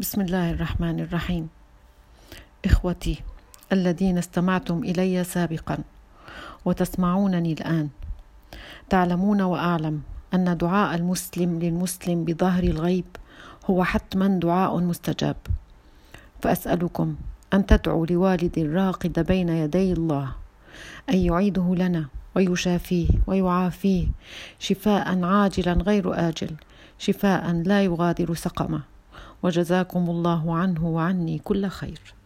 بسم الله الرحمن الرحيم. إخوتي الذين استمعتم إلي سابقا وتسمعونني الآن تعلمون وأعلم أن دعاء المسلم للمسلم بظهر الغيب هو حتما دعاء مستجاب. فأسألكم أن تدعوا لوالد الراقد بين يدي الله أن يعيده لنا ويشافيه ويعافيه شفاء عاجلا غير آجل شفاء لا يغادر سقمه وجزاكم الله عنه وعني كل خير.